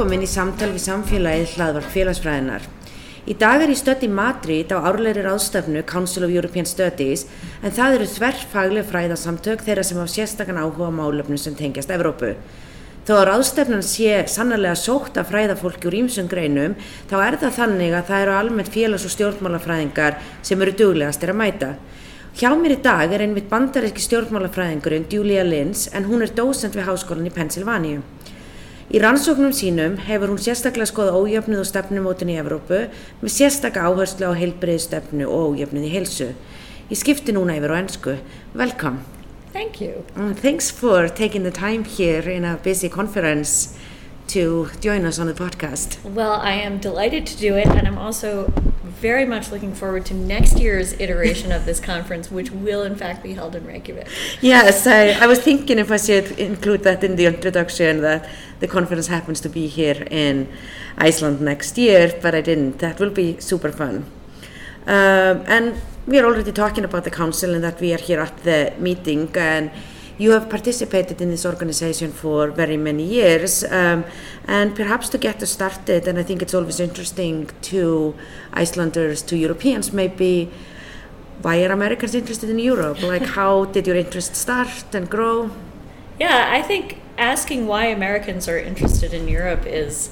Velkomin í samtal við samfélagið hlaðvarp félagsfræðinar. Í dag er ég stödd í Madrid á árleiri ráðstöfnu Council of European Studies en það eru þverrfagleg fræðasamtök þeirra sem hafa sérstakann áhuga á málöfnum sem tengjast Evrópu. Þó að ráðstöfnun sé sannlega sótt af fræðafólki úr ímsum greinum þá er það þannig að það eru almennt félags- og stjórnmálafræðingar sem eru duglegastir að mæta. Hjá mér í dag er einmitt bandaríski stjórnmálafræðingurinn Julia Linz en hún er dósend við háskólan í Pennsylvania. Í rannsóknum sínum hefur hún sérstaklega skoða ójöfnuð og stefnumótin í Evrópu með sérstaklega áherslu á heilbreið stefnu og ójöfnuð í heilsu. Ég skipti núna yfir á ennsku. Welcome. Thank you. And thanks for taking the time here in a busy conference to join us on the podcast. Well, I am delighted to do it, and I'm also very much looking forward to next year's iteration of this conference, which will in fact be held in Reykjavik. Yes, I, I was thinking if I should include that in the introduction that the conference happens to be here in Iceland next year, but I didn't. That will be super fun. Um, and we are already talking about the council and that we are here at the meeting and you have participated in this organization for very many years um, and perhaps to get us started and i think it's always interesting to icelanders to europeans maybe why are americans interested in europe? Like how did your interest start and grow? Yeah, I think asking why Americans are interested in Europe is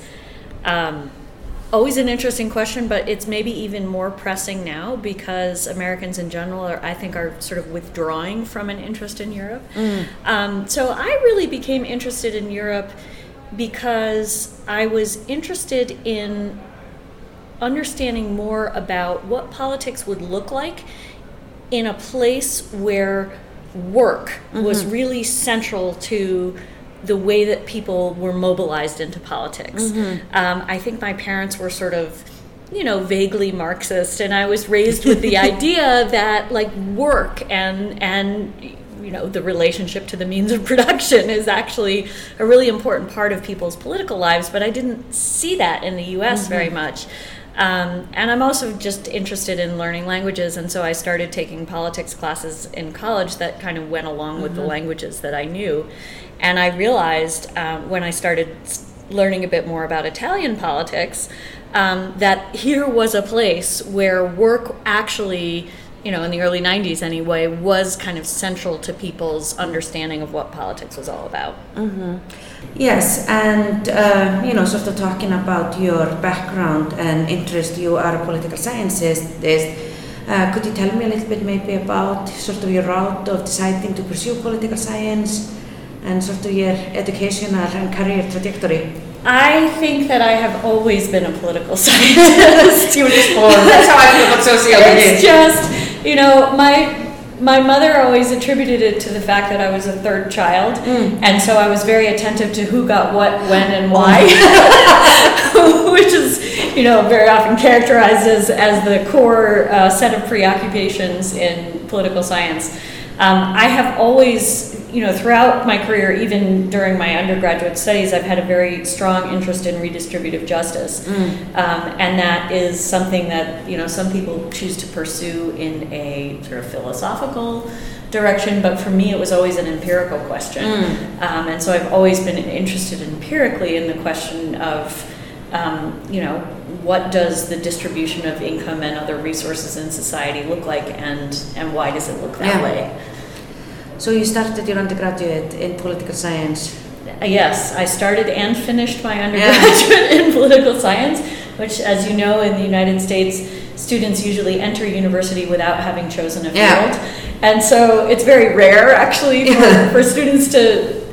um, always an interesting question, but it's maybe even more pressing now because Americans in general are, I think, are sort of withdrawing from an interest in Europe. Um, so I really became interested in Europe because I was interested in understanding more about what politics would look like in a place where work was really central to the way that people were mobilized into politics. Um, I think my parents were sort of, you know, vaguely Marxist, and I was raised with the idea that like work and and you know the relationship to the means of production is actually a really important part of people's political lives. But I didn't see that in the U.S. very much. Um, and I'm also just interested in learning languages, and so I started taking politics classes in college that kind of went along with the languages that I knew. And I realized um, when I started learning a bit more about Italian politics um, that here was a place where work actually, you know, in the early 90s anyway, was kind of central to people's understanding of what politics was all about. Yes, and uh, you know, sort of talking about your background and interest, you are a political scientist. Is, uh, could you tell me a little bit maybe about sort of your route of deciding to pursue political science and sort of your educational and career trajectory? I think that I have always been a political scientist. you were just born. That's how I feel about sociology. it's just you know my my mother always attributed it to the fact that I was a third child, and so I was very attentive to who got what, when, and why, which is you know very often characterized as as the core uh, set of preoccupations in political science. Um, I have always, you know, throughout my career, even during my undergraduate studies, I've had a very strong interest in redistributive justice, um, and that is something that you know some people choose to pursue in a sort of philosophical direction, but for me, it was always an empirical question, um, and so I've always been interested empirically in the question of um, you know, what does the distribution of income and other resources in society look like, and and why does it look that Yeah. way? So you started your undergraduate in political science. Uh, Yes, I started and finished my undergraduate in political science, which, as you know, in the United States, students usually enter university without having chosen a field. Yeah. And so it's very rare, actually, for, for students to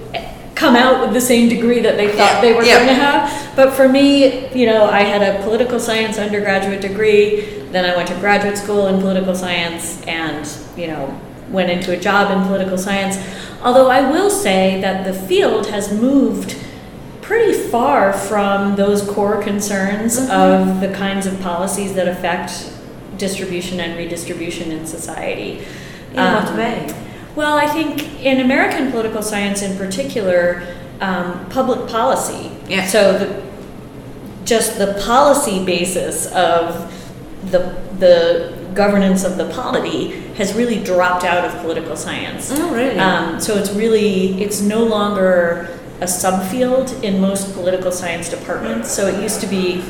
come out with the same degree that they thought Yeah, they were yeah. going to have. But for me, you know, I had a political science undergraduate degree, then I went to graduate school in political science and, you know, went into a job in political science. Although I will say that the field has moved pretty far from those core concerns of the kinds of policies that affect distribution and redistribution in society. In what Um, way? well, I think in American political science in particular, um, public policy. Yeah. So the just the policy basis of the the governance of the polity has really dropped out of political science. Oh, really? Um, so it's really it's no longer a subfield in most political science departments. So it used to be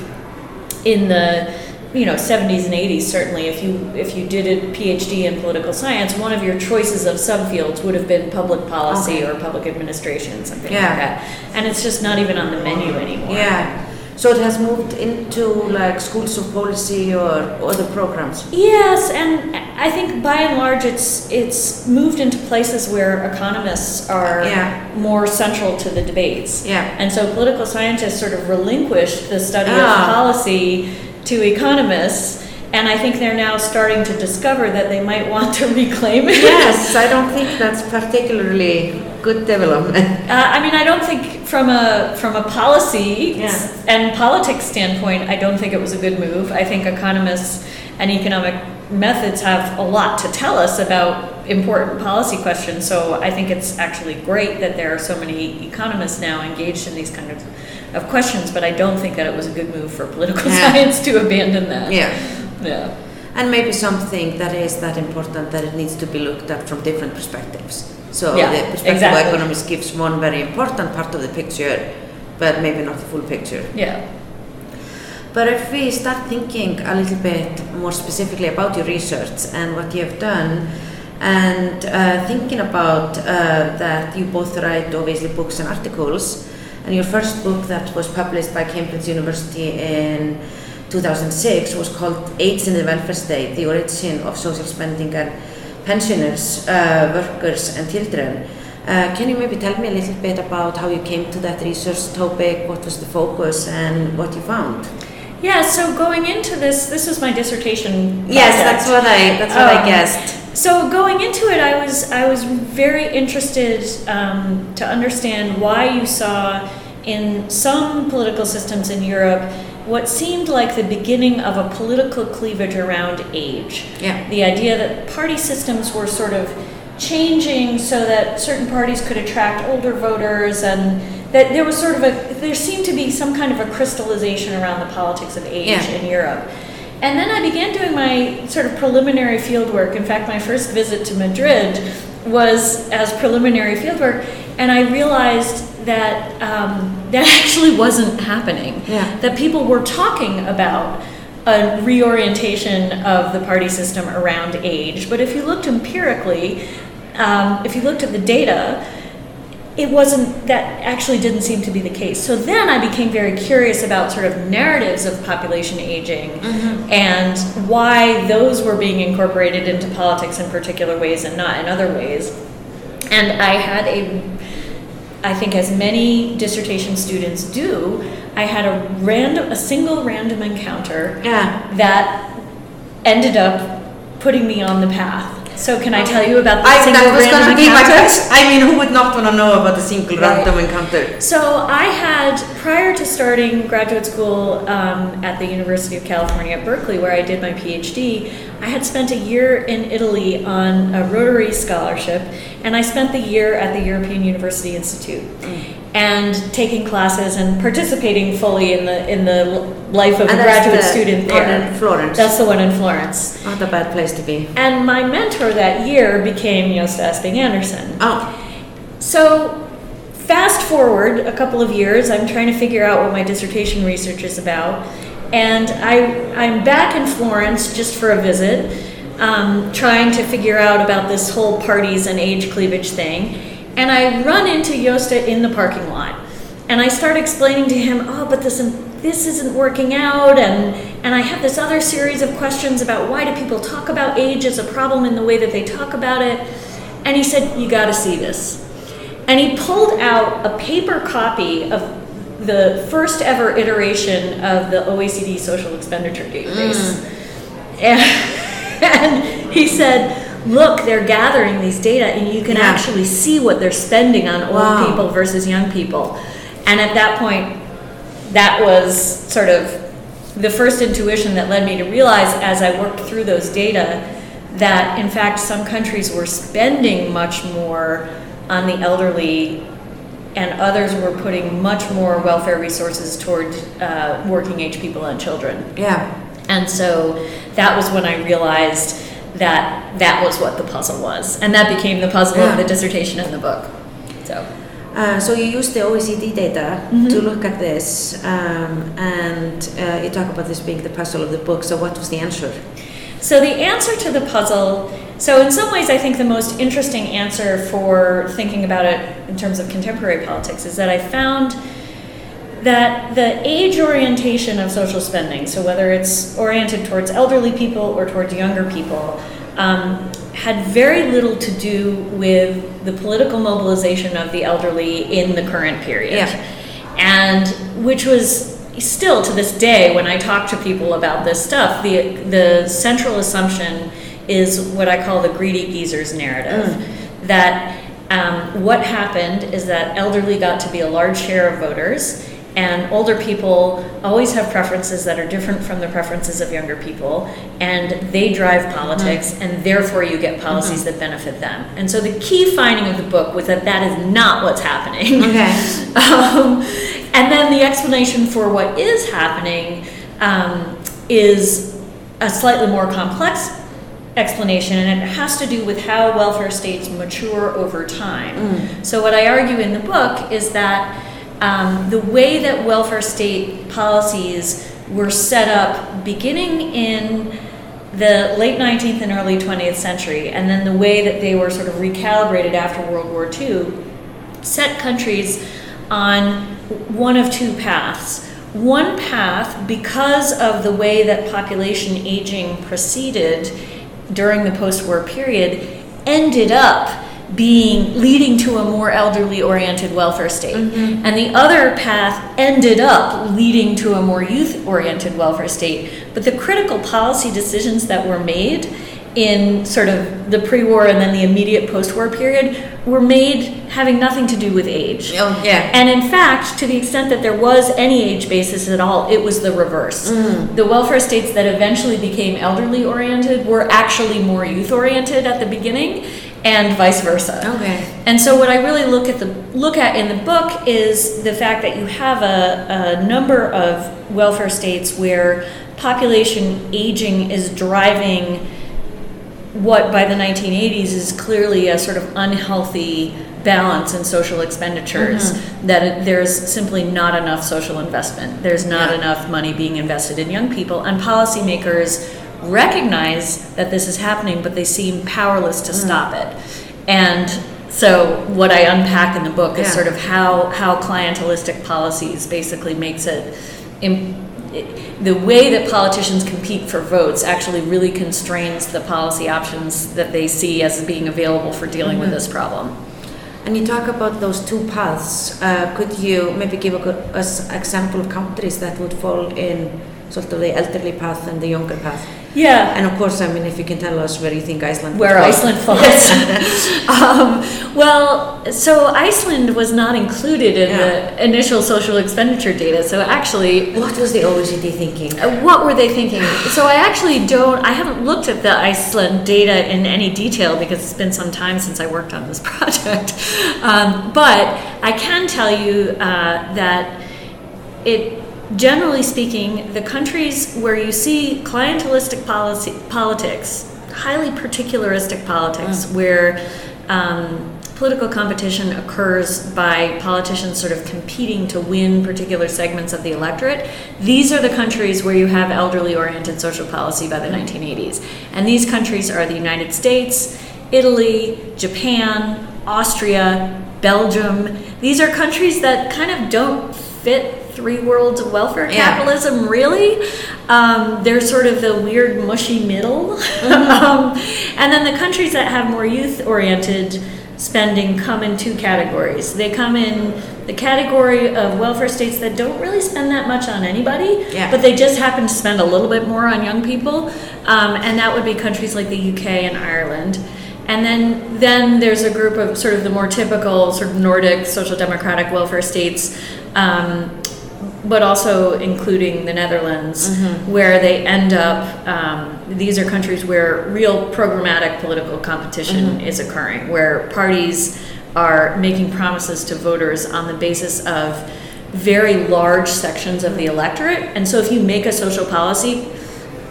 in the you know 70s and 80s certainly if you if you did a phd in political science one of your choices of subfields would have been public policy Okay. or public administration something Yeah. like that and it's just not even on the menu anymore Yeah. So it has moved into like schools of policy or other programs. Yes, and I think by and large it's it's moved into places where economists are Yeah. more central to the debates. Yeah. And so political scientists sort of relinquished the study Ah. of policy to economists, and I think they're now starting to discover that they might want to reclaim it. Yes, I don't think that's particularly good development. Uh, I mean, I don't think from a from a policy Yeah. and politics standpoint, I don't think it was a good move. I think economists and economic methods have a lot to tell us about important policy questions. So I think it's actually great that there are so many economists now engaged in these kind of of questions. But I don't think that it was a good move for political Yeah. science to abandon that. Yeah. Yeah. And maybe something that is that important that it needs to be looked at from different perspectives. So Yeah, the perspective exactly. of economics gives one very important part of the picture, but maybe not the full picture. Yeah. But if we start thinking a little bit more specifically about your research and what you have done, and uh, thinking about uh, that you both write obviously books and articles, and your first book that was published by Cambridge University in 2006 was called Age in the Welfare State, the origin of social spending and pensioners, uh, workers and children. Uh, can you maybe tell me a little bit about how you came to that research topic, what was the focus and what you found? Yeah. So going into this, this was my dissertation. Yes, that's what I that's what I Um, guessed. So going into it, I was I was very interested um, to understand why you saw in some political systems in Europe what seemed like the beginning of a political cleavage around age. Yeah. The idea that party systems were sort of changing so that certain parties could attract older voters and that there was sort of a there seemed to be some kind of a crystallization around the politics of age Yeah. in Europe. And then I began doing my sort of preliminary field work. In fact, my first visit to Madrid was as preliminary field work, and I realized that um, that actually wasn't happening. Yeah. That people were talking about a reorientation of the party system around age, but if you looked empirically, um, if you looked at the data, it wasn't that actually didn't seem to be the case. So then I became very curious about sort of narratives of population aging and why those were being incorporated into politics in particular ways and not in other ways. And I had a I think as many dissertation students do, I had a random a single random encounter Yeah. that ended up putting me on the path. So can I tell you about the I, single that was random going to be my encounter? question. I mean, who would not want to know about the single Right. random encounter? So I had, prior to starting graduate school um, at the University of California at Berkeley, where I did my PhD, I had spent a year in Italy on a Rotary scholarship, and I spent the year at the European University Institute, and taking classes and participating fully in the in the life of And a graduate the student one there. in Florence. That's the one in Florence. Not a bad place to be. And my mentor that year became Gøsta Esping-Andersen. Oh, So, fast forward a couple of years, I'm trying to figure out what my dissertation research is about, and I, I'm back in Florence just for a visit, um, trying to figure out about this whole parties and age cleavage thing, and I run into Gøsta in the parking lot, and I start explaining to him, oh, but this this isn't working out, and and I have this other series of questions about why do people talk about age as a problem in the way that they talk about it, and he said, you got to see this. and he pulled out a paper copy of the first ever iteration of the OECD social expenditure database. Mm. And, and he said, look, they're gathering these data and you can Yeah. actually see what they're spending on old Wow. people versus young people. And at that point, that was sort of the first intuition that led me to realize as I worked through those data that in fact some countries were spending much more on the elderly and others were putting much more welfare resources toward uh, working age people and children. Yeah. And so that was when I realized that that was what the puzzle was. And that became the puzzle Yeah. of the dissertation and the book. So. Uh, so you use the OECD data Mm-hmm. to look at this, um, and uh, you talk about this being the puzzle of the book. So what was the answer? So the answer to the puzzle, so in some ways I think the most interesting answer for thinking about it in terms of contemporary politics is that I found that the age orientation of social spending, so whether it's oriented towards elderly people or towards younger people, um, had very little to do with the political mobilization of the elderly in the current period. Yeah. And which was still to this day when I talk to people about this stuff, the the central assumption is what I call the greedy geezers narrative. That um, what happened is that elderly got to be a large share of voters, and older people always have preferences that are different from the preferences of younger people, and they drive politics, and therefore you get policies that benefit them. And so the key finding of the book was that that is not what's happening. Okay. Um, and then the explanation for what is happening um, is a slightly more complex explanation, and it has to do with how welfare states mature over time. So, what I argue in the book is that um, the way that welfare state policies were set up beginning in the late 19th and early 20th century, and then the way that they were sort of recalibrated after World War II, set countries on one of two paths. One path, because of the way that population aging proceeded during the post war period, ended up being leading to a more elderly oriented welfare state. Mm-hmm. And the other path ended up leading to a more youth oriented welfare state. But the critical policy decisions that were made in sort of the pre war and then the immediate post war period were made having nothing to do with age. Oh, yeah. And in fact, to the extent that there was any age basis at all, it was the reverse. Mm. The welfare states that eventually became elderly oriented were actually more youth oriented at the beginning and vice versa. Okay. And so what I really look at the look at in the book is the fact that you have a, a number of welfare states where population aging is driving what by the 1980s is clearly a sort of unhealthy balance in social expenditures mm-hmm. that it, there's simply not enough social investment there's not Yeah. enough money being invested in young people and policymakers recognize that this is happening but they seem powerless to stop it and so what i unpack in the book is Yeah. sort of how how clientelistic policies basically makes it im- the way that politicians compete for votes actually really constrains the policy options that they see as being available for dealing with this problem. And you talk about those two paths. Uh, could you maybe give us example of countries that would fall in sort of the elderly path and the younger path? Yeah. And of course, I mean, if you can tell us where you think Iceland Where fall. Iceland falls. um, well, so Iceland was not included in Yeah. the initial social expenditure data. So actually, What was the OECD thinking? Uh, What were they thinking? So I actually don't, I haven't looked at the Iceland data in any detail because it's been some time since I worked on this project. Um, but I can tell you uh, that it, generally speaking, the countries where you see clientelistic policy, politics, highly particularistic politics, where um, political competition occurs by politicians sort of competing to win particular segments of the electorate. These are the countries where you have elderly oriented social policy by the 1980s. And these countries are the United States, Italy, Japan, Austria, Belgium. These are countries that kind of don't fit three worlds of welfare Yeah. capitalism, really. Um, they're sort of the weird, mushy middle. um, and then the countries that have more youth oriented spending come in two categories. They come in the category of welfare states that don't really spend that much on anybody, Yeah. but they just happen to spend a little bit more on young people, um, and that would be countries like the UK and Ireland. And then, then there's a group of sort of the more typical sort of Nordic social democratic welfare states, um, but also including the Netherlands, mm-hmm. where they end up. Um, these are countries where real programmatic political competition mm-hmm. is occurring, where parties are making promises to voters on the basis of very large sections of the electorate. And so, if you make a social policy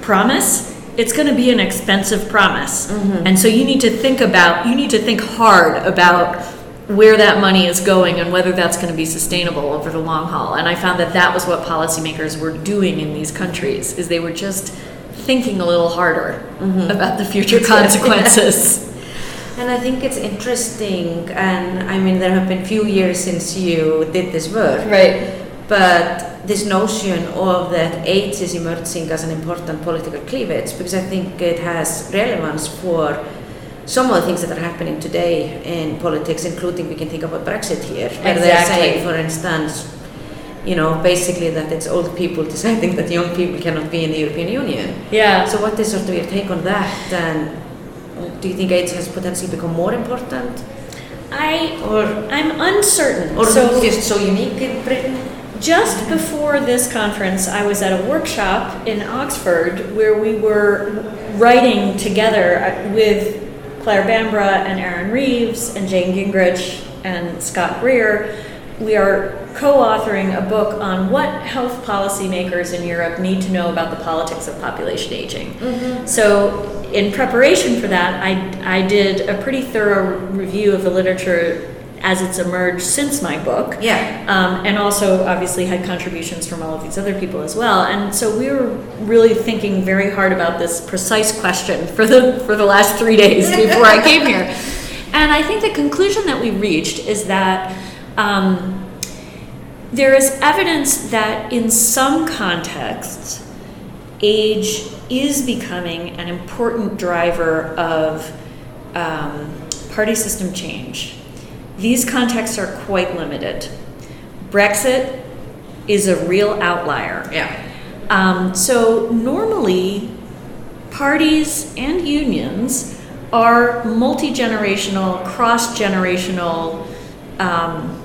promise, it's going to be an expensive promise. Mm-hmm. And so you need to think about, you need to think hard about where that money is going and whether that's going to be sustainable over the long haul. And I found that that was what policymakers were doing in these countries is they were just thinking a little harder mm-hmm. about the future consequences. And I think it's interesting, and I mean, there have been few years since you did this work, Right. but this notion of that age is emerging as an important political cleavage because I think it has relevance for some of the things that are happening today in politics, including we can think about Brexit here, where they're saying, for instance, you know, basically that it's old people deciding that young people cannot be in the European Union. Yeah. So what is sort of your take on that? And do you think age has potentially become more important, I or I'm uncertain. or so just so unique in Britain? Just before this conference, I was at a workshop in Oxford where we were writing together with Clare Bambra and Aaron Reeves and Jane Gingrich and Scott Greer. We are co authoring a book on what health policymakers in Europe need to know about the politics of population aging. Mm-hmm. So, in preparation for that, I, I did a pretty thorough review of the literature as it's emerged since my book. Yeah. Um, and also, obviously, had contributions from all of these other people as well. And so we were really thinking very hard about this precise question for the for the last three days before I came here. And I think the conclusion that we reached is that um, there is evidence that in some contexts, age is becoming an important driver of um, party system change. These contexts are quite limited. Brexit is a real outlier. Yeah. Um, so normally, parties and unions are multi generational, cross generational um,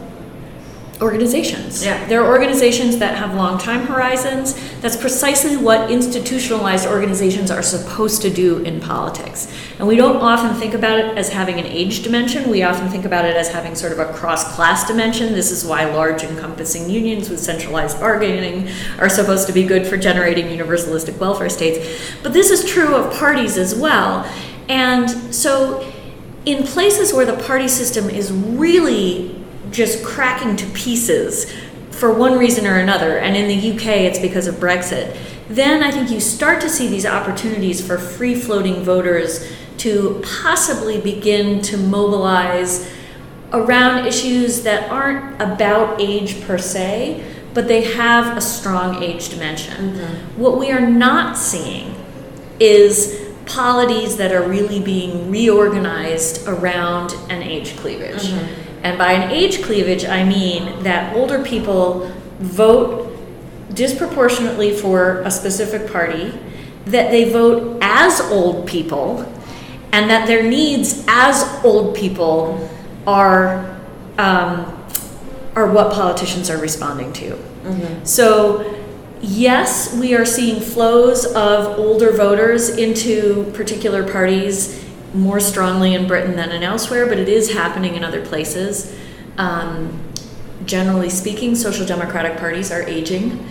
organizations. Yeah. They're organizations that have long time horizons. That's precisely what institutionalized organizations are supposed to do in politics. And we don't often think about it as having an age dimension. We often think about it as having sort of a cross class dimension. This is why large encompassing unions with centralized bargaining are supposed to be good for generating universalistic welfare states. But this is true of parties as well. And so, in places where the party system is really just cracking to pieces for one reason or another, and in the UK it's because of Brexit, then I think you start to see these opportunities for free floating voters to possibly begin to mobilize around issues that aren't about age per se, but they have a strong age dimension. Mm-hmm. What we are not seeing is polities that are really being reorganized around an age cleavage. Mm-hmm. And by an age cleavage, I mean that older people vote disproportionately for a specific party, that they vote as old people, and that their needs as old people are um, are what politicians are responding to. So, yes, we are seeing flows of older voters into particular parties more strongly in Britain than in elsewhere, but it is happening in other places. Um, generally speaking, social democratic parties are aging.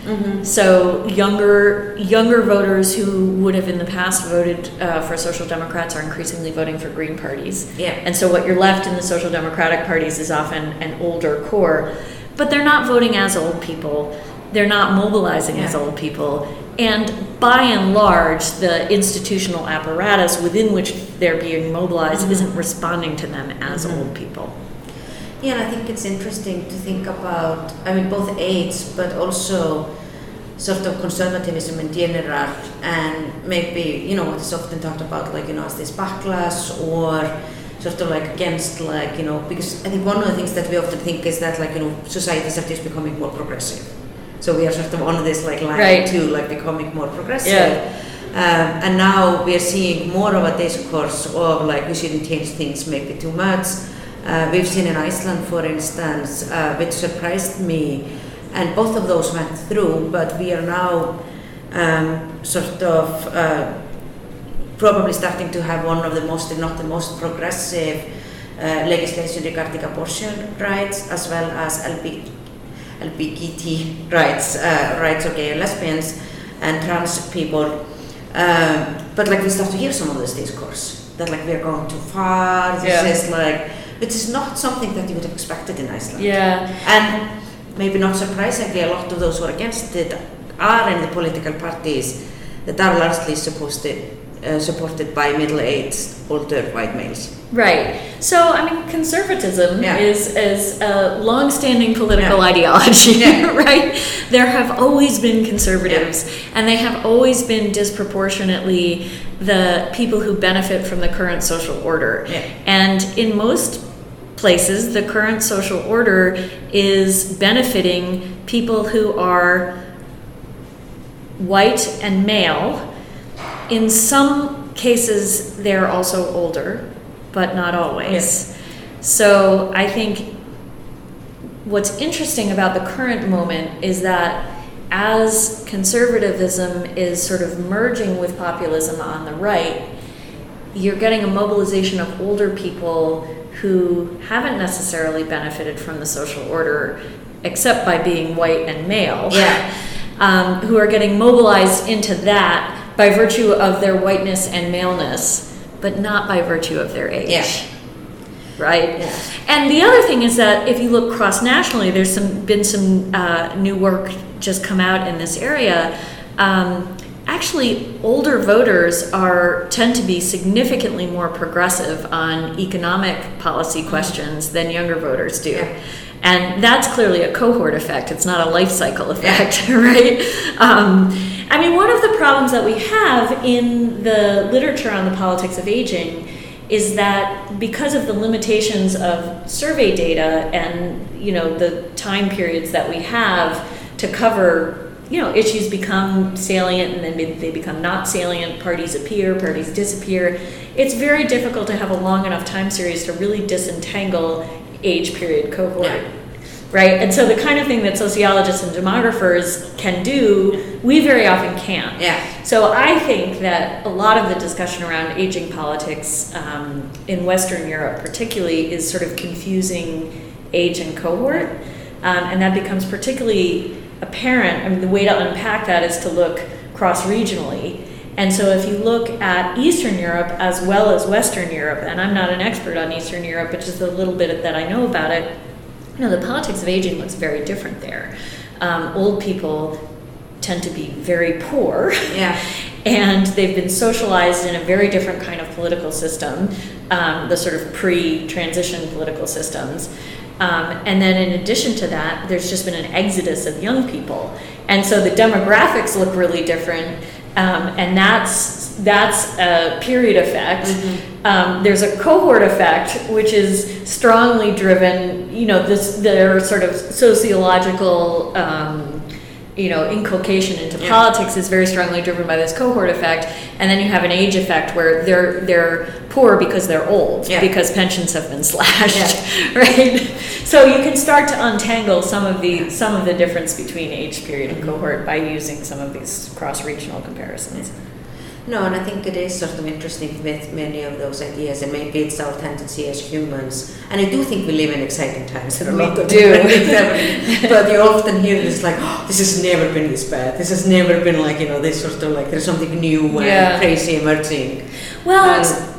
So younger younger voters who would have in the past voted uh, for social democrats are increasingly voting for green parties. Yeah. And so what you're left in the social democratic parties is often an older core, but they're not voting as old people. They're not mobilizing as old people. And by and large, the institutional apparatus within which they're being mobilized mm-hmm. isn't responding to them as mm-hmm. old people. Yeah, and I think it's interesting to think about, I mean, both age, but also sort of conservatism in general, and maybe, you know, what is often talked about, like, you know, as this backlash or sort of like against like you know because I think one of the things that we often think is that like you know societies are just becoming more progressive. So we are sort of on this like line Right. to like becoming more progressive. Yeah. Um, and now we are seeing more of a discourse of like we shouldn't change things maybe too much. Uh, we've seen in Iceland, for instance, uh, which surprised me, and both of those went through, but we are now um, sort of uh, probably starting to have one of the most, if not the most progressive uh, legislation regarding abortion rights as well as LB, LGBT rights, uh, rights of gay and lesbians and trans people. Um, but like we start to hear some of this discourse that like we're going too far. This Yeah. is like, which is not something that you would have expected in Iceland. Yeah. And maybe not surprisingly, a lot of those who are against it are in the political parties that are largely supposed to, uh, supported by middle-aged, older white males. Right. So, I mean, conservatism Yeah. is is a long-standing political Yeah. ideology, Yeah. right? There have always been conservatives, and they have always been disproportionately the people who benefit from the current social order. And in most places, the current social order is benefiting people who are white and male. In some cases, they're also older, but not always. So I think what's interesting about the current moment is that as conservatism is sort of merging with populism on the right, you're getting a mobilization of older people who haven't necessarily benefited from the social order except by being white and male Yeah. um, who are getting mobilized into that by virtue of their whiteness and maleness, but not by virtue of their age. Yeah. Right? Yeah. And the other thing is that if you look cross nationally, there's some been some uh, new work just come out in this area. Um, actually, older voters are tend to be significantly more progressive on economic policy questions than younger voters do. Yeah. And that's clearly a cohort effect. It's not a life cycle effect, right? Um, I mean, one of the problems that we have in the literature on the politics of aging is that because of the limitations of survey data and you know the time periods that we have to cover you know issues become salient and then they become not salient parties appear parties disappear it's very difficult to have a long enough time series to really disentangle age period cohort Yeah. Right and so the kind of thing that sociologists and demographers can do we very often can't Yeah. so I think that a lot of the discussion around aging politics um, in Western Europe, particularly, is sort of confusing age and cohort, um, and that becomes particularly apparent. I mean, the way to unpack that is to look cross regionally. And so, if you look at Eastern Europe as well as Western Europe, and I'm not an expert on Eastern Europe, but just a little bit that I know about it, you know, the politics of aging looks very different there. Um, old people tend to be very poor. Yeah. and they've been socialized in a very different kind of political system, um, the sort of pre-transition political systems. Um, and then in addition to that, there's just been an exodus of young people, and so the demographics look really different. Um, and that's that's a period effect. Um, there's a cohort effect, which is strongly driven. You know, this their sort of sociological. Um, you know, inculcation into Yeah. politics is very strongly driven by this cohort effect, and then you have an age effect where they're they're poor because they're old Yeah. because pensions have been slashed, right? So you can start to untangle some of the some of the difference between age period and cohort by using some of these cross regional comparisons. No, and I think it is sort of interesting with many of those ideas, and maybe it's our tendency as humans. And I do think we live in exciting times. There are a lot of do. different things happening. but you often hear this like, oh, this has never been this bad. This has never been like, you know, this sort of like there's something new and Yeah. crazy emerging. Well, And-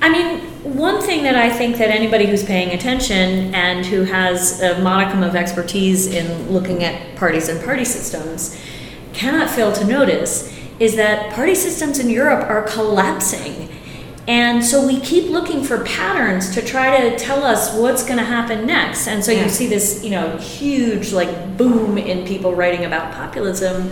I mean, one thing that I think that anybody who's paying attention and who has a modicum of expertise in looking at parties and party systems cannot fail to notice is that party systems in Europe are collapsing. And so we keep looking for patterns to try to tell us what's going to happen next. And so Yeah. you see this, you know, huge like boom in people writing about populism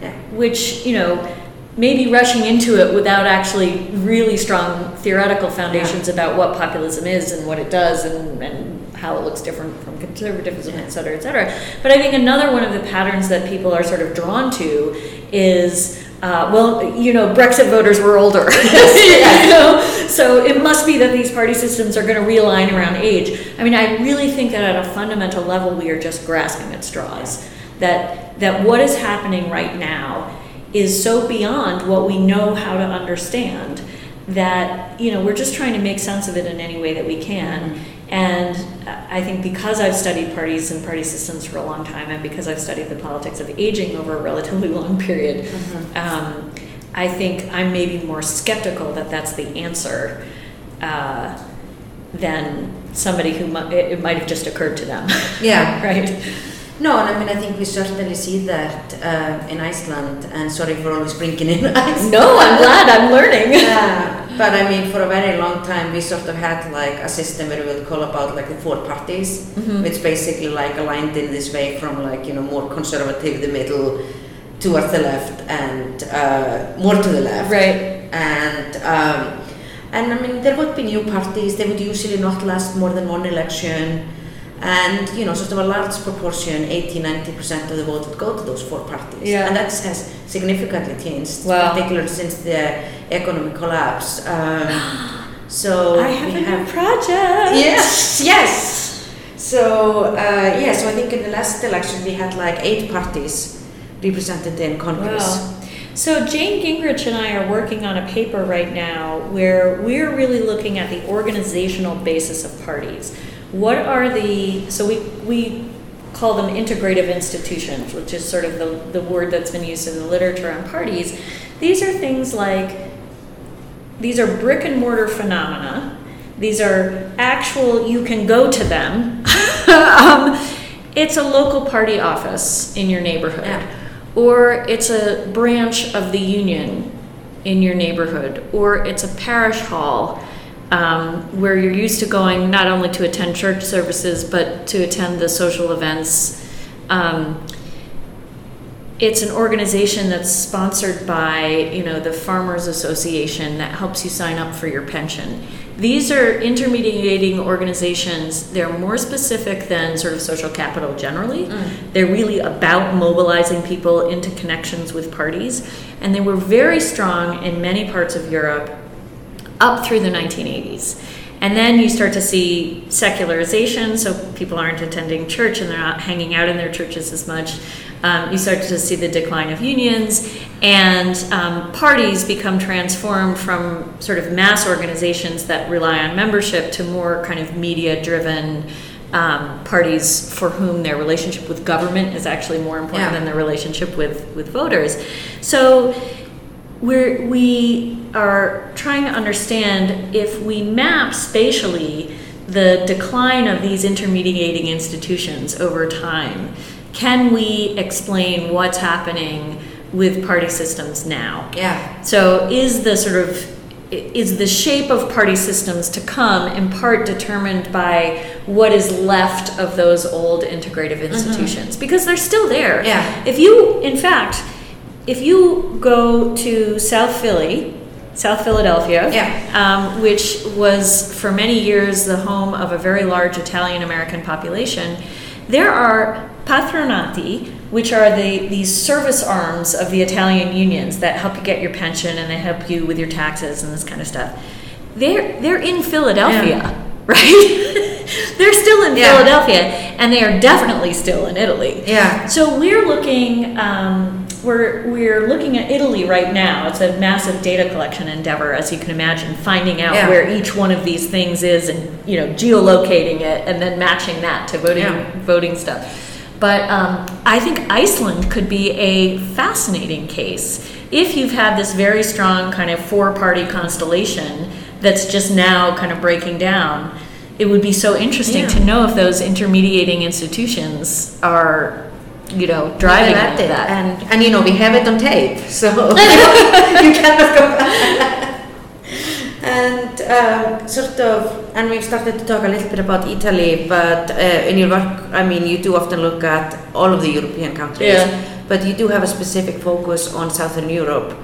yeah. which you know maybe rushing into it without actually really strong theoretical foundations Yeah. about what populism is and what it does and, and how it looks different from conservatism, et cetera, et cetera. But I think another one of the patterns that people are sort of drawn to is. Uh, well, you know, Brexit voters were older. you know? So it must be that these party systems are going to realign around age. I mean, I really think that at a fundamental level, we are just grasping at straws. That that what is happening right now is so beyond what we know how to understand that you know we're just trying to make sense of it in any way that we can. And I think because I've studied parties and party systems for a long time, and because I've studied the politics of aging over a relatively long period, um, I think I'm maybe more skeptical that that's the answer uh, than somebody who it, it might have just occurred to them. Yeah. right. No, and I mean, I think we certainly see that uh, in Iceland, and sorry for always bringing in Iceland. No, I'm glad I'm learning. Yeah, but I mean, for a very long time, we sort of had like a system where we would call about like the four parties, Mm-hmm. which basically like aligned in this way from like you know more conservative, the middle, towards the left, and uh, more to the left. Right. And um, and I mean, there would be new parties. They would usually not last more than one election. And you know, sort of a large proportion, 80 90 percent of the vote would go to those four parties. Yeah. And that has significantly changed, Wow. particularly since the economic collapse. Um, so I have a new project. Yes, yes. So uh, yeah, so I think in the last election we had like eight parties represented in Congress. Wow. So Jane Gingrich and I are working on a paper right now where we're really looking at the organizational basis of parties. What are the so we we call them integrative institutions, which is sort of the, the word that's been used in the literature on parties. These are things like these are brick and mortar phenomena. These are actual, you can go to them. um, it's a local party office in your neighborhood, Yeah. or it's a branch of the union in your neighborhood, or it's a parish hall um, where you're used to going not only to attend church services but to attend the social events. Um, it's an organization that's sponsored by you know the farmers association that helps you sign up for your pension. These are intermediating organizations. They're more specific than sort of social capital generally. They're really about mobilizing people into connections with parties. And they were very strong in many parts of europe up through the 1980s. And then you start to see secularization, so people aren't attending church and they're not hanging out in their churches as much. Um, you start to see the decline of unions, and um, parties become transformed from sort of mass organizations that rely on membership to more kind of media driven um, parties for whom their relationship with government is actually more important Yeah. than their relationship with, with voters. So we're, we are trying to understand if we map spatially the decline of these intermediating institutions over time, can we explain what's happening with party systems now? Yeah. So is the sort of is the shape of party systems to come in part determined by what is left of those old integrative mm-hmm. institutions because they're still there. Yeah. If you in fact if you go to South Philly, South Philadelphia, Yeah. um, which was for many years the home of a very large Italian American population, there are patronati, which are the these service arms of the Italian unions that help you get your pension and they help you with your taxes and this kind of stuff. They're they're in Philadelphia, right? they're still in Yeah. Philadelphia, and they are definitely still in Italy. Yeah. So we're looking, um, we're we're looking at Italy right now. It's a massive data collection endeavor, as you can imagine, finding out Yeah. where each one of these things is, and you know, geolocating it, and then matching that to voting Yeah. voting stuff. But um, I think Iceland could be a fascinating case if you've had this very strong kind of four-party constellation that's just now kind of breaking down. It would be so interesting Yeah. to know if those intermediating institutions are, you know, driving of it. that. And, and you know, we have it on tape, so you cannot go back. And um, sort of, and we've started to talk a little bit about Italy, but uh, in your work, I mean, you do often look at all of the European countries, Yeah. but you do have a specific focus on Southern Europe.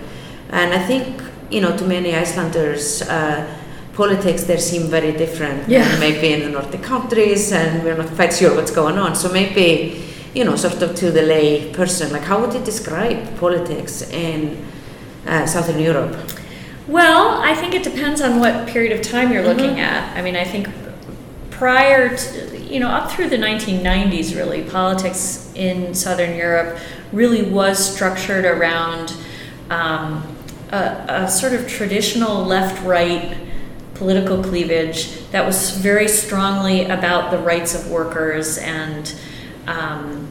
And I think, you know, to many Icelanders, uh, politics there seem very different Yeah. than maybe in the Nordic countries, and we're not quite sure what's going on. So maybe, you know, sort of to the lay person, like how would you describe politics in uh, Southern Europe? Well, I think it depends on what period of time you're looking at. I mean, I think prior to, you know, up through the 1990s, really, politics in Southern Europe really was structured around um, a, a sort of traditional left right political cleavage that was very strongly about the rights of workers and. Um,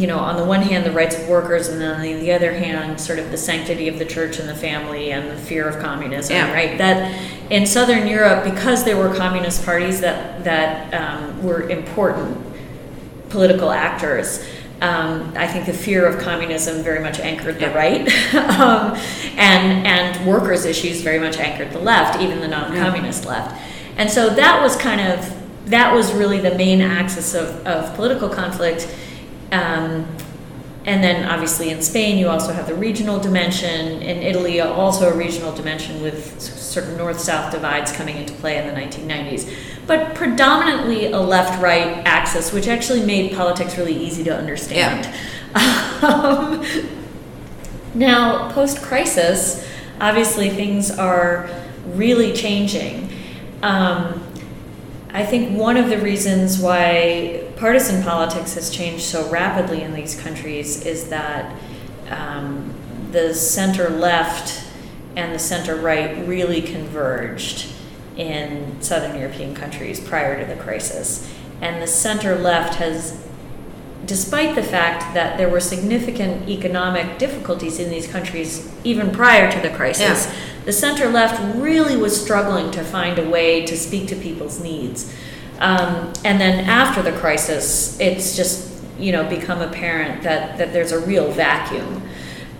you know, on the one hand, the rights of workers, and then on the other hand, sort of the sanctity of the church and the family and the fear of communism, Yeah. right? That in Southern Europe, because there were communist parties that that um, were important political actors, um, I think the fear of communism very much anchored the Yeah. right, um, and and workers' issues very much anchored the left, even the non-communist left. And so that was kind of that was really the main axis of, of political conflict. Um, and then obviously in Spain, you also have the regional dimension. In Italy, also a regional dimension with sort of north south divides coming into play in the 1990s. But predominantly a left right axis, which actually made politics really easy to understand. Um, now, post crisis, obviously things are really changing. Um, I think one of the reasons why partisan politics has changed so rapidly in these countries is that um, the center left and the center right really converged in southern European countries prior to the crisis. And the center left has despite the fact that there were significant economic difficulties in these countries even prior to the crisis, Yeah. the center left really was struggling to find a way to speak to people's needs. Um, and then after the crisis, it's just you know become apparent that that there's a real vacuum.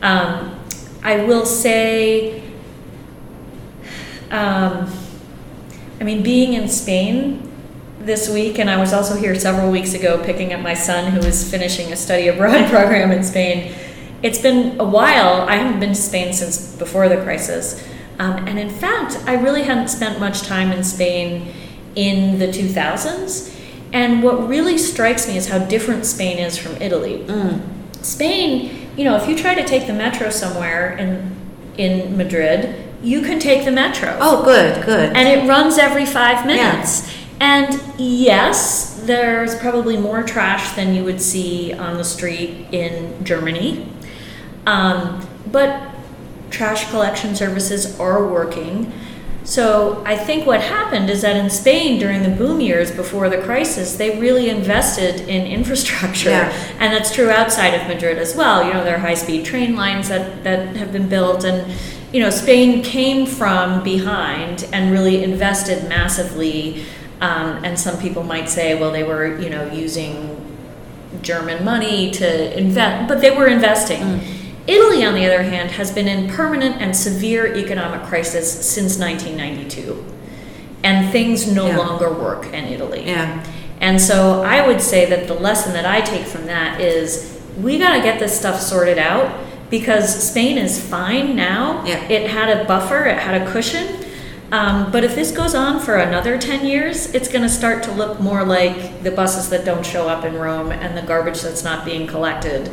Um, I will say. Um, I mean, being in Spain this week, and I was also here several weeks ago picking up my son who was finishing a study abroad program in Spain. It's been a while. I haven't been to Spain since before the crisis. Um, and in fact, I really hadn't spent much time in Spain in the 2000s. And what really strikes me is how different Spain is from Italy. Spain, you know, if you try to take the metro somewhere in, in Madrid, you can take the metro Oh, good, good. and it runs every five minutes. And yes, there's probably more trash than you would see on the street in Germany. Um, but trash collection services are working. So I think what happened is that in Spain during the boom years before the crisis, they really invested in infrastructure. Yeah. And that's true outside of Madrid as well. You know, there are high speed train lines that, that have been built. And, you know, Spain came from behind and really invested massively. Um, and some people might say, well, they were, you know, using German money to invest, but they were investing. Italy, on the other hand, has been in permanent and severe economic crisis since 1992. And things no Yeah. longer work in Italy. Yeah. And so I would say that the lesson that I take from that is we got to get this stuff sorted out because Spain is fine now. Yeah. It had a buffer, it had a cushion. Um, but if this goes on for another 10 years, it's going to start to look more like the buses that don't show up in Rome and the garbage that's not being collected.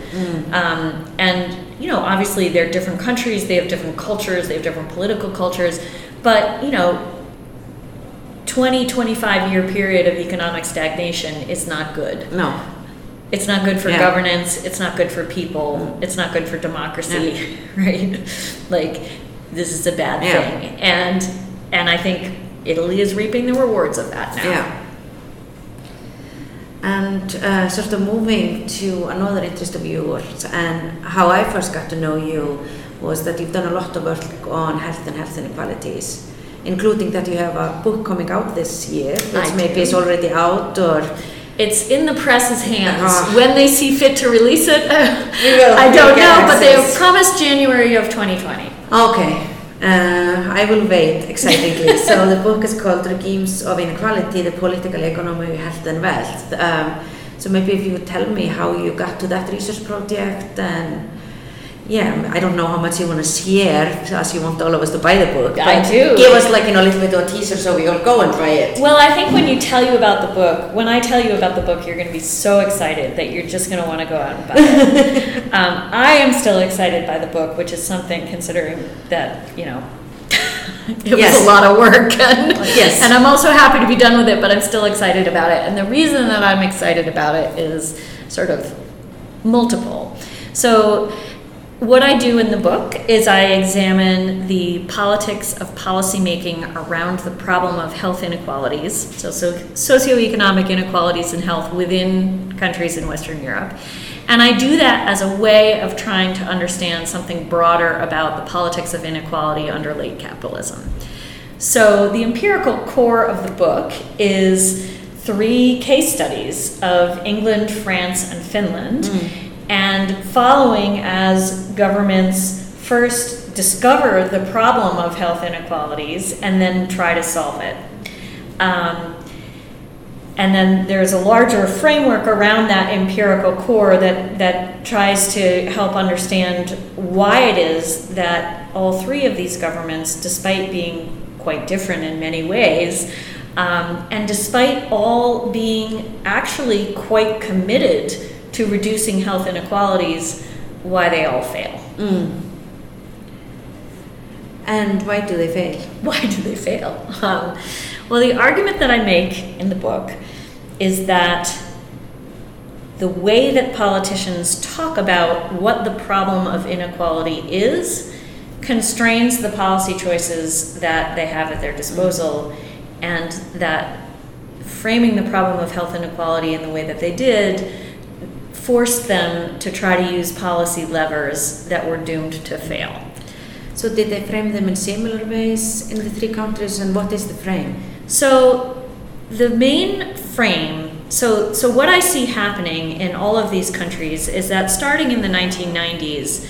Um, and, you know, obviously they're different countries, they have different cultures, they have different political cultures. But, you know, 20, 25 year period of economic stagnation is not good. No. It's not good for Yeah. governance, it's not good for people, it's not good for democracy, right? Like this is a bad Yeah. thing. And and I think Italy is reaping the rewards of that now. Yeah. And uh, sort of moving to another interest of yours, and how I first got to know you was that you've done a lot of work on health and health inequalities, including that you have a book coming out this year, which I maybe do. is already out or It's in the press's hands. Ah. When they see fit to release it. I don't know, but they have promised January of 2020. Okay, uh, I will wait excitedly. so the book is called Regimes of Inequality, the Political Economy of Health and Wealth. Um, so maybe if you tell me how you got to that research project and yeah, I don't know how much you want to share, as you want all of us to buy the book. I do. Give us like you know, a little bit of a teaser so we all go and try it. Well, I think when you tell you about the book, when I tell you about the book, you're going to be so excited that you're just going to want to go out and buy it. um, I am still excited by the book, which is something considering that, you know, it Yes. was a lot of work. And, Yes. and I'm also happy to be done with it, but I'm still excited about it. And the reason that I'm excited about it is sort of multiple. So, what I do in the book is I examine the politics of policymaking around the problem of health inequalities, so, so socioeconomic inequalities in health within countries in Western Europe. And I do that as a way of trying to understand something broader about the politics of inequality under late capitalism. So, the empirical core of the book is three case studies of England, France, and Finland, mm. And following as governments first discover the problem of health inequalities and then try to solve it. Um, and then there's a larger framework around that empirical core that, that tries to help understand why it is that all three of these governments, despite being quite different in many ways, um, and despite all being actually quite committed to reducing health inequalities, why they all fail. And why do they fail? Why do they fail? Um, well, the argument that I make in the book is that the way that politicians talk about what the problem of inequality is constrains the policy choices that they have at their disposal, and that framing the problem of health inequality in the way that they did forced them to try to use policy levers that were doomed to fail. So did they frame them in similar ways in the three countries, and what is the frame? So the main frame, so so what I see happening in all of these countries is that starting in the 1990s,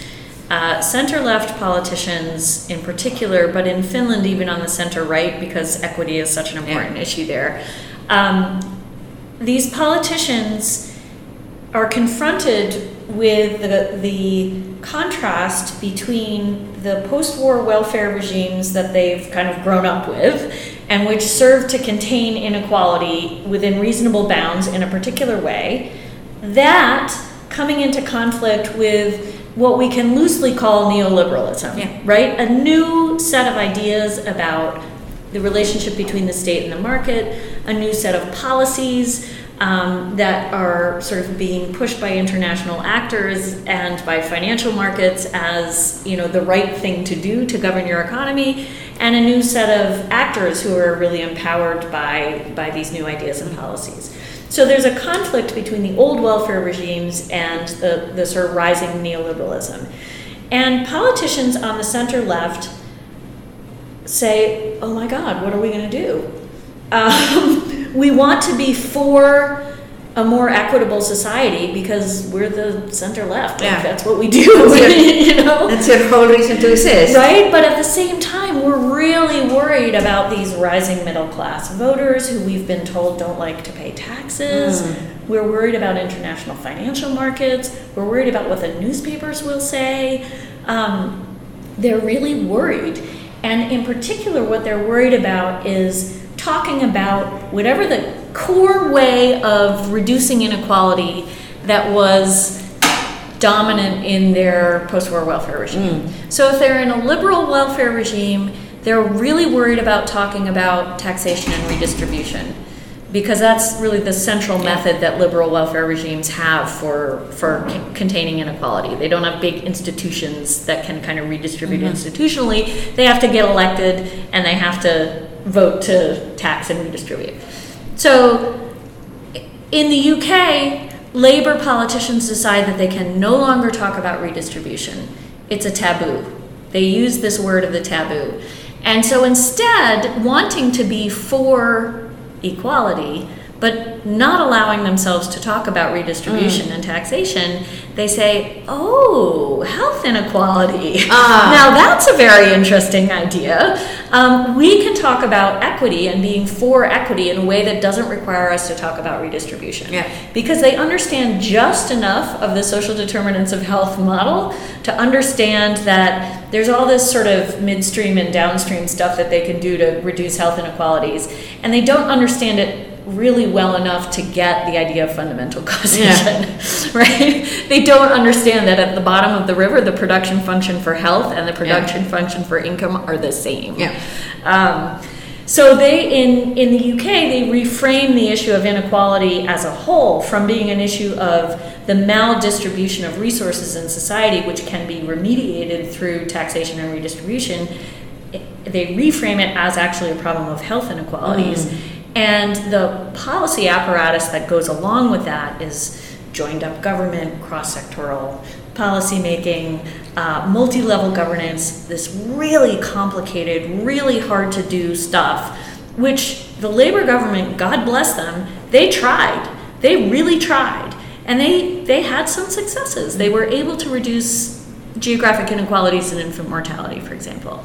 uh, center left politicians in particular, but in Finland even on the center right because equity is such an important issue there. Um, these politicians are confronted with the, the contrast between the post war welfare regimes that they've kind of grown up with and which serve to contain inequality within reasonable bounds in a particular way, that coming into conflict with what we can loosely call neoliberalism, Yeah. right? A new set of ideas about the relationship between the state and the market, a new set of policies um, that are sort of being pushed by international actors and by financial markets as you know the right thing to do to govern your economy, and a new set of actors who are really empowered by by these new ideas and policies. So there's a conflict between the old welfare regimes and the, the sort of rising neoliberalism. And politicians on the center left say, oh my God, what are we going to do? Um, we want to be for a more equitable society because we're the center left. Like, Yeah. That's what we do, you know? That's your whole reason to exist. Right? But at the same time, we're really worried about these rising middle class voters who we've been told don't like to pay taxes. We're worried about international financial markets. We're worried about what the newspapers will say. Um, they're really worried. And in particular, what they're worried about is talking about whatever the core way of reducing inequality that was dominant in their post-war welfare regime. Mm. So if they're in a liberal welfare regime, they're really worried about talking about taxation and redistribution because that's really the central method that liberal welfare regimes have for for c- containing inequality. They don't have big institutions that can kind of redistribute mm-hmm. institutionally. They have to get elected and they have to vote to tax and redistribute. So in the UK, Labour politicians decide that they can no longer talk about redistribution. It's a taboo. They use this word of the taboo. And so instead, wanting to be for equality, but not allowing themselves to talk about redistribution mm. and taxation, they say, oh, health inequality. Ah. Now that's a very interesting idea. Um, we can talk about equity and being for equity in a way that doesn't require us to talk about redistribution. Yeah. Because they understand just enough of the social determinants of health model to understand that there's all this sort of midstream and downstream stuff that they can do to reduce health inequalities. And they don't understand it really well enough to get the idea of fundamental causation, yeah. right? They don't understand that at the bottom of the river, the production function for health and the production yeah. function for income are the same. Yeah. Um, so they in in the UK they reframe the issue of inequality as a whole from being an issue of the maldistribution of resources in society, which can be remediated through taxation and redistribution. They reframe it as actually a problem of health inequalities. Mm and the policy apparatus that goes along with that is joined up government, cross sectoral policy making, uh, multi level governance, this really complicated, really hard to do stuff, which the Labor government, God bless them, they tried. They really tried. And they, they had some successes. They were able to reduce geographic inequalities in infant mortality, for example.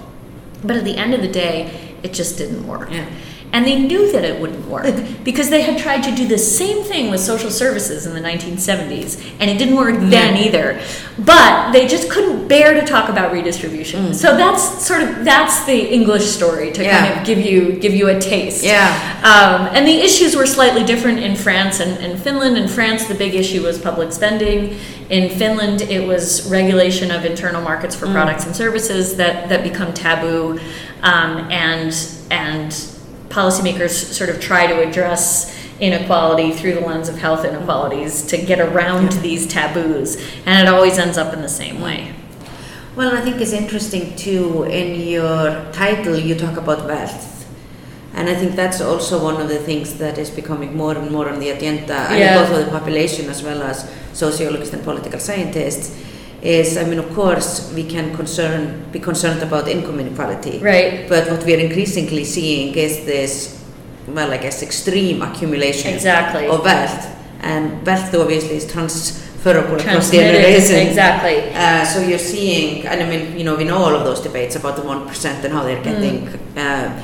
But at the end of the day, it just didn't work. Yeah. And they knew that it wouldn't work because they had tried to do the same thing with social services in the 1970s, and it didn't work then either. But they just couldn't bear to talk about redistribution. Mm. So that's sort of that's the English story to yeah. kind of give you give you a taste. Yeah. Um, and the issues were slightly different in France and, and Finland. In France, the big issue was public spending. In Finland, it was regulation of internal markets for mm. products and services that that become taboo, um, and and policymakers sort of try to address inequality through the lens of health inequalities to get around yeah. these taboos, and it always ends up in the same way. Well, I think it's interesting too. In your title, you talk about wealth, and I think that's also one of the things that is becoming more and more on the agenda, yeah. both for the population as well as sociologists and political scientists is, I mean, of course, we can concern, be concerned about income inequality. Right. But what we are increasingly seeing is this, well, I guess, extreme accumulation exactly. of wealth. And wealth, obviously, is transferable across generations. Exactly. Uh, so you're seeing, and I mean, you know, we know all of those debates about the 1% and how they're mm. getting, mm. uh,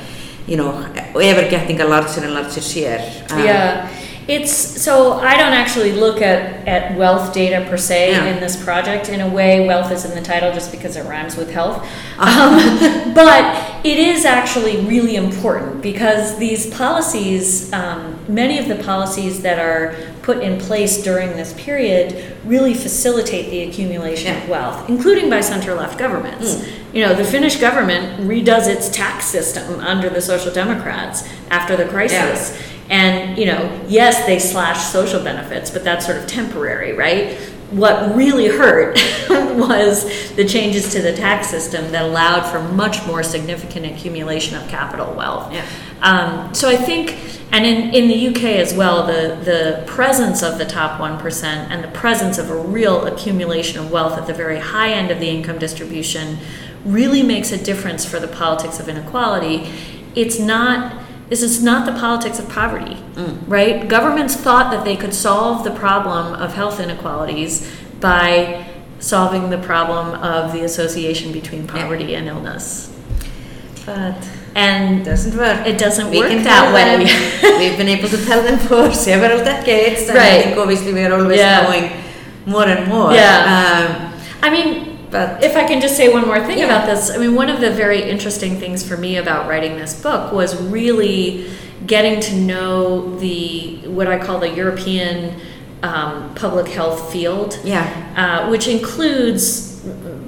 you know, ever getting a larger and larger share. Uh, yeah. It's so I don't actually look at, at wealth data per se yeah. in this project. In a way, wealth is in the title just because it rhymes with health. Um, but it is actually really important because these policies, um, many of the policies that are put in place during this period, really facilitate the accumulation yeah. of wealth, including by center left governments. Mm. You know, the Finnish government redoes its tax system under the Social Democrats after the crisis. Yeah and, you know, yes, they slash social benefits, but that's sort of temporary, right? What really hurt was the changes to the tax system that allowed for much more significant accumulation of capital wealth. Yeah. Um, so I think, and in, in the UK as well, the, the presence of the top 1% and the presence of a real accumulation of wealth at the very high end of the income distribution really makes a difference for the politics of inequality. It's not this is not the politics of poverty, mm. right? Governments thought that they could solve the problem of health inequalities by solving the problem of the association between poverty yeah. and illness. But and it doesn't work. It doesn't we work that way. We've been able to tell them for several decades, and right. I think obviously we are always yeah. going more and more. Yeah. Um, I mean, but if I can just say one more thing yeah. about this, I mean, one of the very interesting things for me about writing this book was really getting to know the what I call the European um, public health field. Yeah. Uh, which includes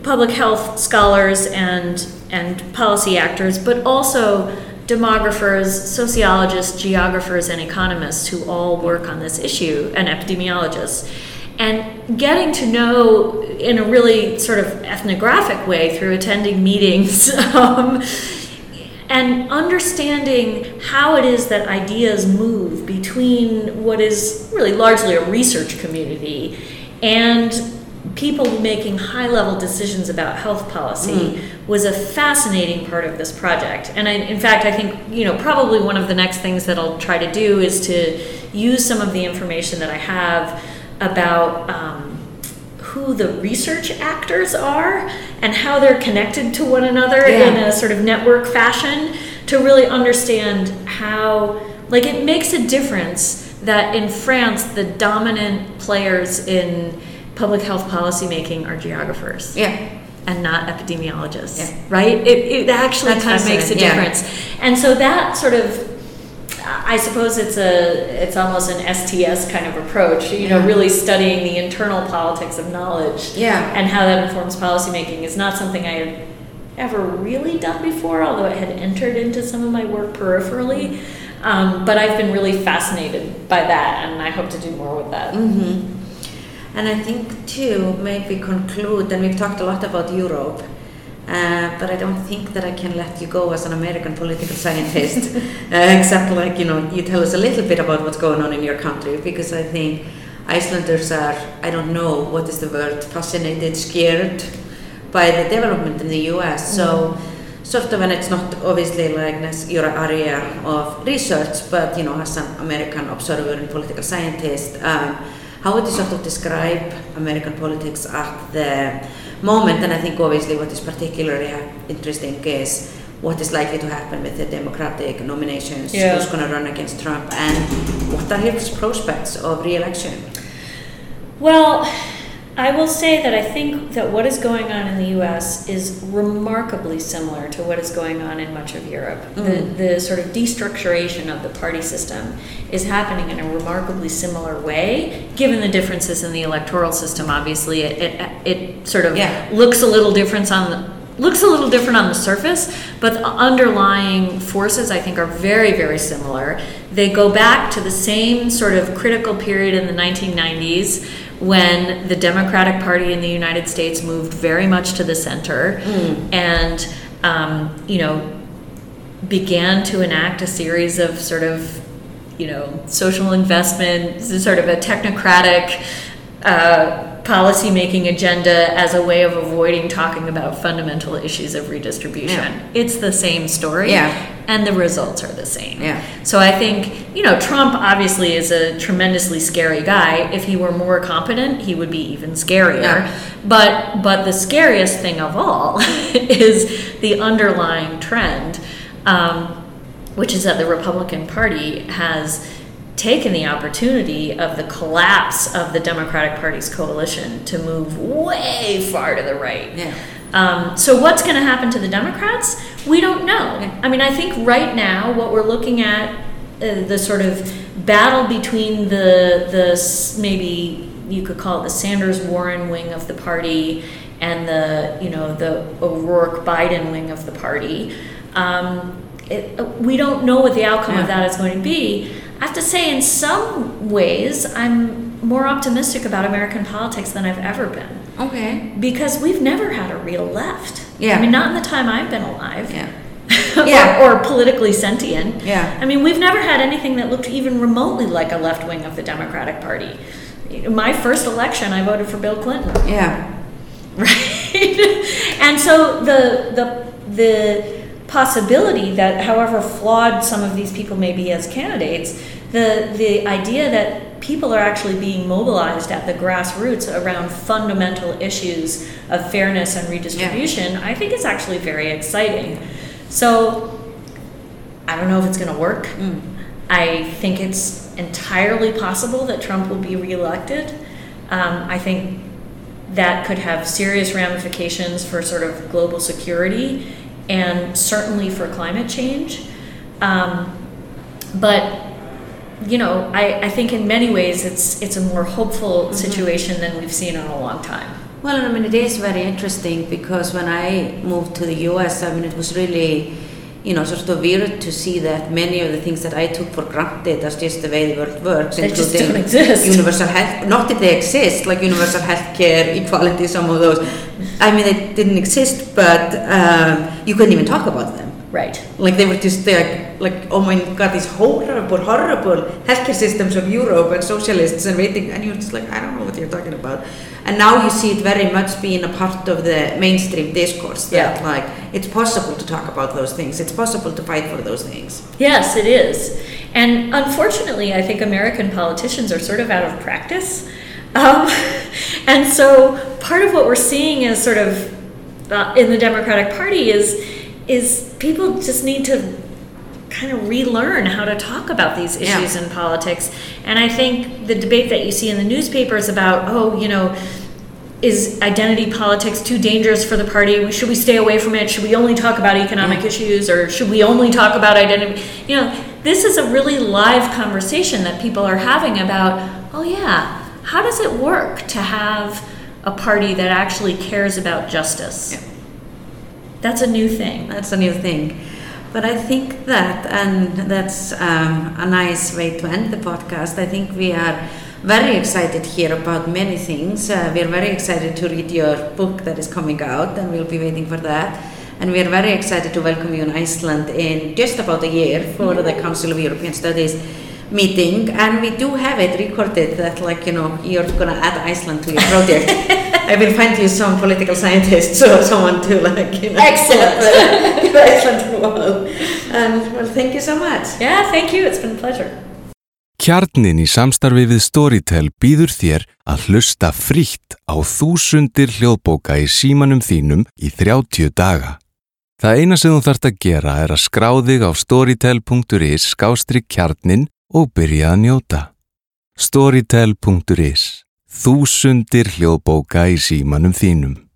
public health scholars and and policy actors, but also demographers, sociologists, geographers, and economists who all work on this issue, and epidemiologists and getting to know in a really sort of ethnographic way through attending meetings um, and understanding how it is that ideas move between what is really largely a research community and people making high level decisions about health policy mm. was a fascinating part of this project and I, in fact i think you know probably one of the next things that i'll try to do is to use some of the information that I have about um, who the research actors are and how they're connected to one another Yeah. in a sort of network fashion to really understand how, like, it makes a difference that in France, the dominant players in public health policymaking are geographers Yeah. and not epidemiologists, Yeah. right? It, it actually That's kind of makes a fascinating, yeah. difference. And so that sort of, I suppose it's a, it's almost an STS kind of approach, you know, really studying the internal politics of knowledge Yeah. and how that informs policymaking is not something I had ever really done before, although it had entered into some of my work peripherally. Um, but I've been really fascinated by that, and I hope to do more with that. Mm-hmm. And I think too, maybe conclude, and we've talked a lot about Europe, uh, but I don't think that I can let you go as an American political scientist, uh, except like, you know, you tell us a little bit about what's going on in your country, because I think Icelanders are, I don't know, what is the word, fascinated, scared by the development in the US. So, sort of, and it's not obviously like your area of research, but, you know, as an American observer and political scientist, um, how would you sort of describe American politics at the moment? And I think obviously what is particularly uh, interesting is what is likely to happen with the Democratic nominations, Yeah. who's going to run against Trump, and what are his prospects of re-election? Well, I will say that I think that what is going on in the US is remarkably similar to what is going on in much of Europe. Mm. The, the sort of destructuration of the party system is happening in a remarkably similar way, given the differences in the electoral system. Obviously, it, it, it sort of Yeah. looks a little different on the looks a little different on the surface, but the underlying forces I think are very, very similar. They go back to the same sort of critical period in the 1990s when the Democratic Party in the United States moved very much to the center and, um, you know, began to enact a series of sort of, you know, social investment, sort of a technocratic uh, policy making agenda as a way of avoiding talking about fundamental issues of redistribution. Yeah. It's the same story. Yeah. And the results are the same. Yeah. So I think, you know, Trump obviously is a tremendously scary guy. If he were more competent, he would be even scarier. Yeah. But but the scariest thing of all is the underlying trend, um, which is that the Republican Party has taken the opportunity of the collapse of the Democratic Party's coalition to move way far to the right. Yeah. Um, so what's going to happen to the Democrats? We don't know. Yeah. I mean, I think right now what we're looking at uh, the sort of battle between the the maybe you could call it the Sanders Warren wing of the party and the you know the O'Rourke Biden wing of the party. Um, it, uh, we don't know what the outcome of that is going to be. I have to say, in some ways, I'm more optimistic about American politics than I've ever been Okay. because we've never had a real left. Yeah. I mean, not in the time I've been alive. Yeah. or, Yeah. or politically sentient. Yeah. I mean, we've never had anything that looked even remotely like a left wing of the Democratic Party. My first election, I voted for Bill Clinton. Yeah. right? and so the the the possibility that, however flawed some of these people may be as candidates, the the idea that people are actually being mobilized at the grassroots around fundamental issues of fairness and redistribution, I think is actually very exciting. So I don't know if it's going to work. Mm. I think it's entirely possible that Trump will be reelected. Um, I think that could have serious ramifications for sort of global security and certainly for climate change. Um, but you know, I, I think in many ways it's it's a more hopeful situation than we've seen in a long time. Well, I mean, it is very interesting because when I moved to the US, I mean, it was really, you know, sort of weird to see that many of the things that I took for granted as just the way the world works, They including universal health, not that they exist, like universal health care, equality, some of those. I mean, they didn't exist, but um, you couldn't even talk about them. Right. Like they were just like, like oh my god, these horrible, horrible healthcare systems of Europe and socialists and waiting, and you're just like, I don't know what you're talking about. And now you see it very much being a part of the mainstream discourse that Yeah. like it's possible to talk about those things, it's possible to fight for those things. Yes, it is. And unfortunately, I think American politicians are sort of out of practice. Um, and so part of what we're seeing is sort of uh, in the Democratic Party is is people just need to kind of relearn how to talk about these issues Yeah. in politics. And I think the debate that you see in the newspapers about, oh, you know, is identity politics too dangerous for the party? Should we stay away from it? Should we only talk about economic issues or should we only talk about identity? You know, this is a really live conversation that people are having about, oh, yeah, how does it work to have a party that actually cares about justice? Yeah. That's a new thing. That's a new thing. But I think that, and that's um, a nice way to end the podcast. I think we are very excited here about many things. Uh, we are very excited to read your book that is coming out, and we'll be waiting for that. And we are very excited to welcome you in Iceland in just about a year for the Council of European Studies meeting. And we do have it recorded that, like, you know, you're gonna add Iceland to your project. I will find you some political scientist or someone to, like, you know, Excellent. Iceland involved. And well, thank you so much. Yeah, thank you. It's been a pleasure. Kjarnin í samstarfi við Storytel býður þér að hlusta frítt á þúsundir hljóðbóka í símanum þínum í 30 daga. Það eina sem þú þarft að gera er að skrá þig á storytel.is skástri kjarnin og byrja að njóta. Storytel.is Þúsundir hljóðbóka í símanum þínum.